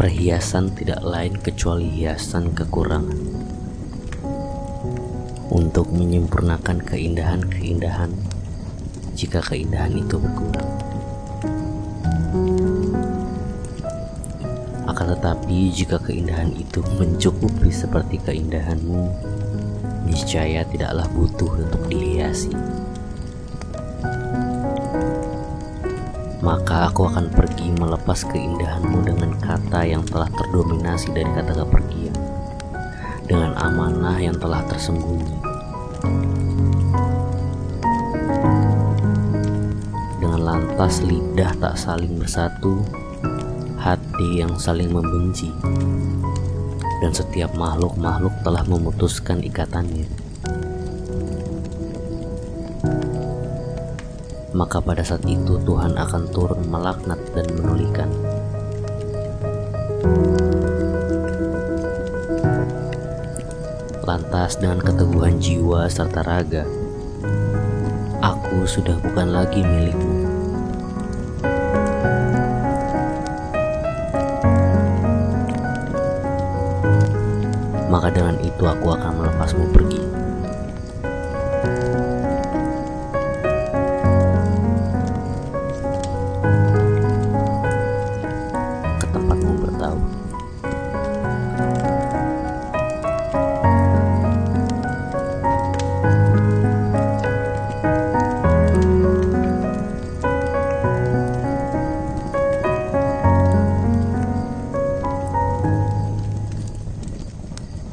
perhiasan tidak lain kecuali hiasan kekurangan. Untuk menyempurnakan keindahan-keindahan, jika keindahan itu berkurang. Akan tetapi, jika keindahan itu mencukupi seperti keindahanmu, niscaya tidaklah butuh untuk dihiasi. Maka aku akan pergi melepas keindahanmu dengan kata yang telah terdominasi dari kata kepergian, dengan amanah yang telah tersembunyi, dengan lantas lidah tak saling bersatu, hati yang saling membenci, dan setiap makhluk-makhluk telah memutuskan ikatannya. Maka pada saat itu Tuhan akan turun melaknat dan menulikan. Lantas dengan keteguhan jiwa serta raga, aku sudah bukan lagi milikmu. Maka dengan itu aku akan melepasmu pergi.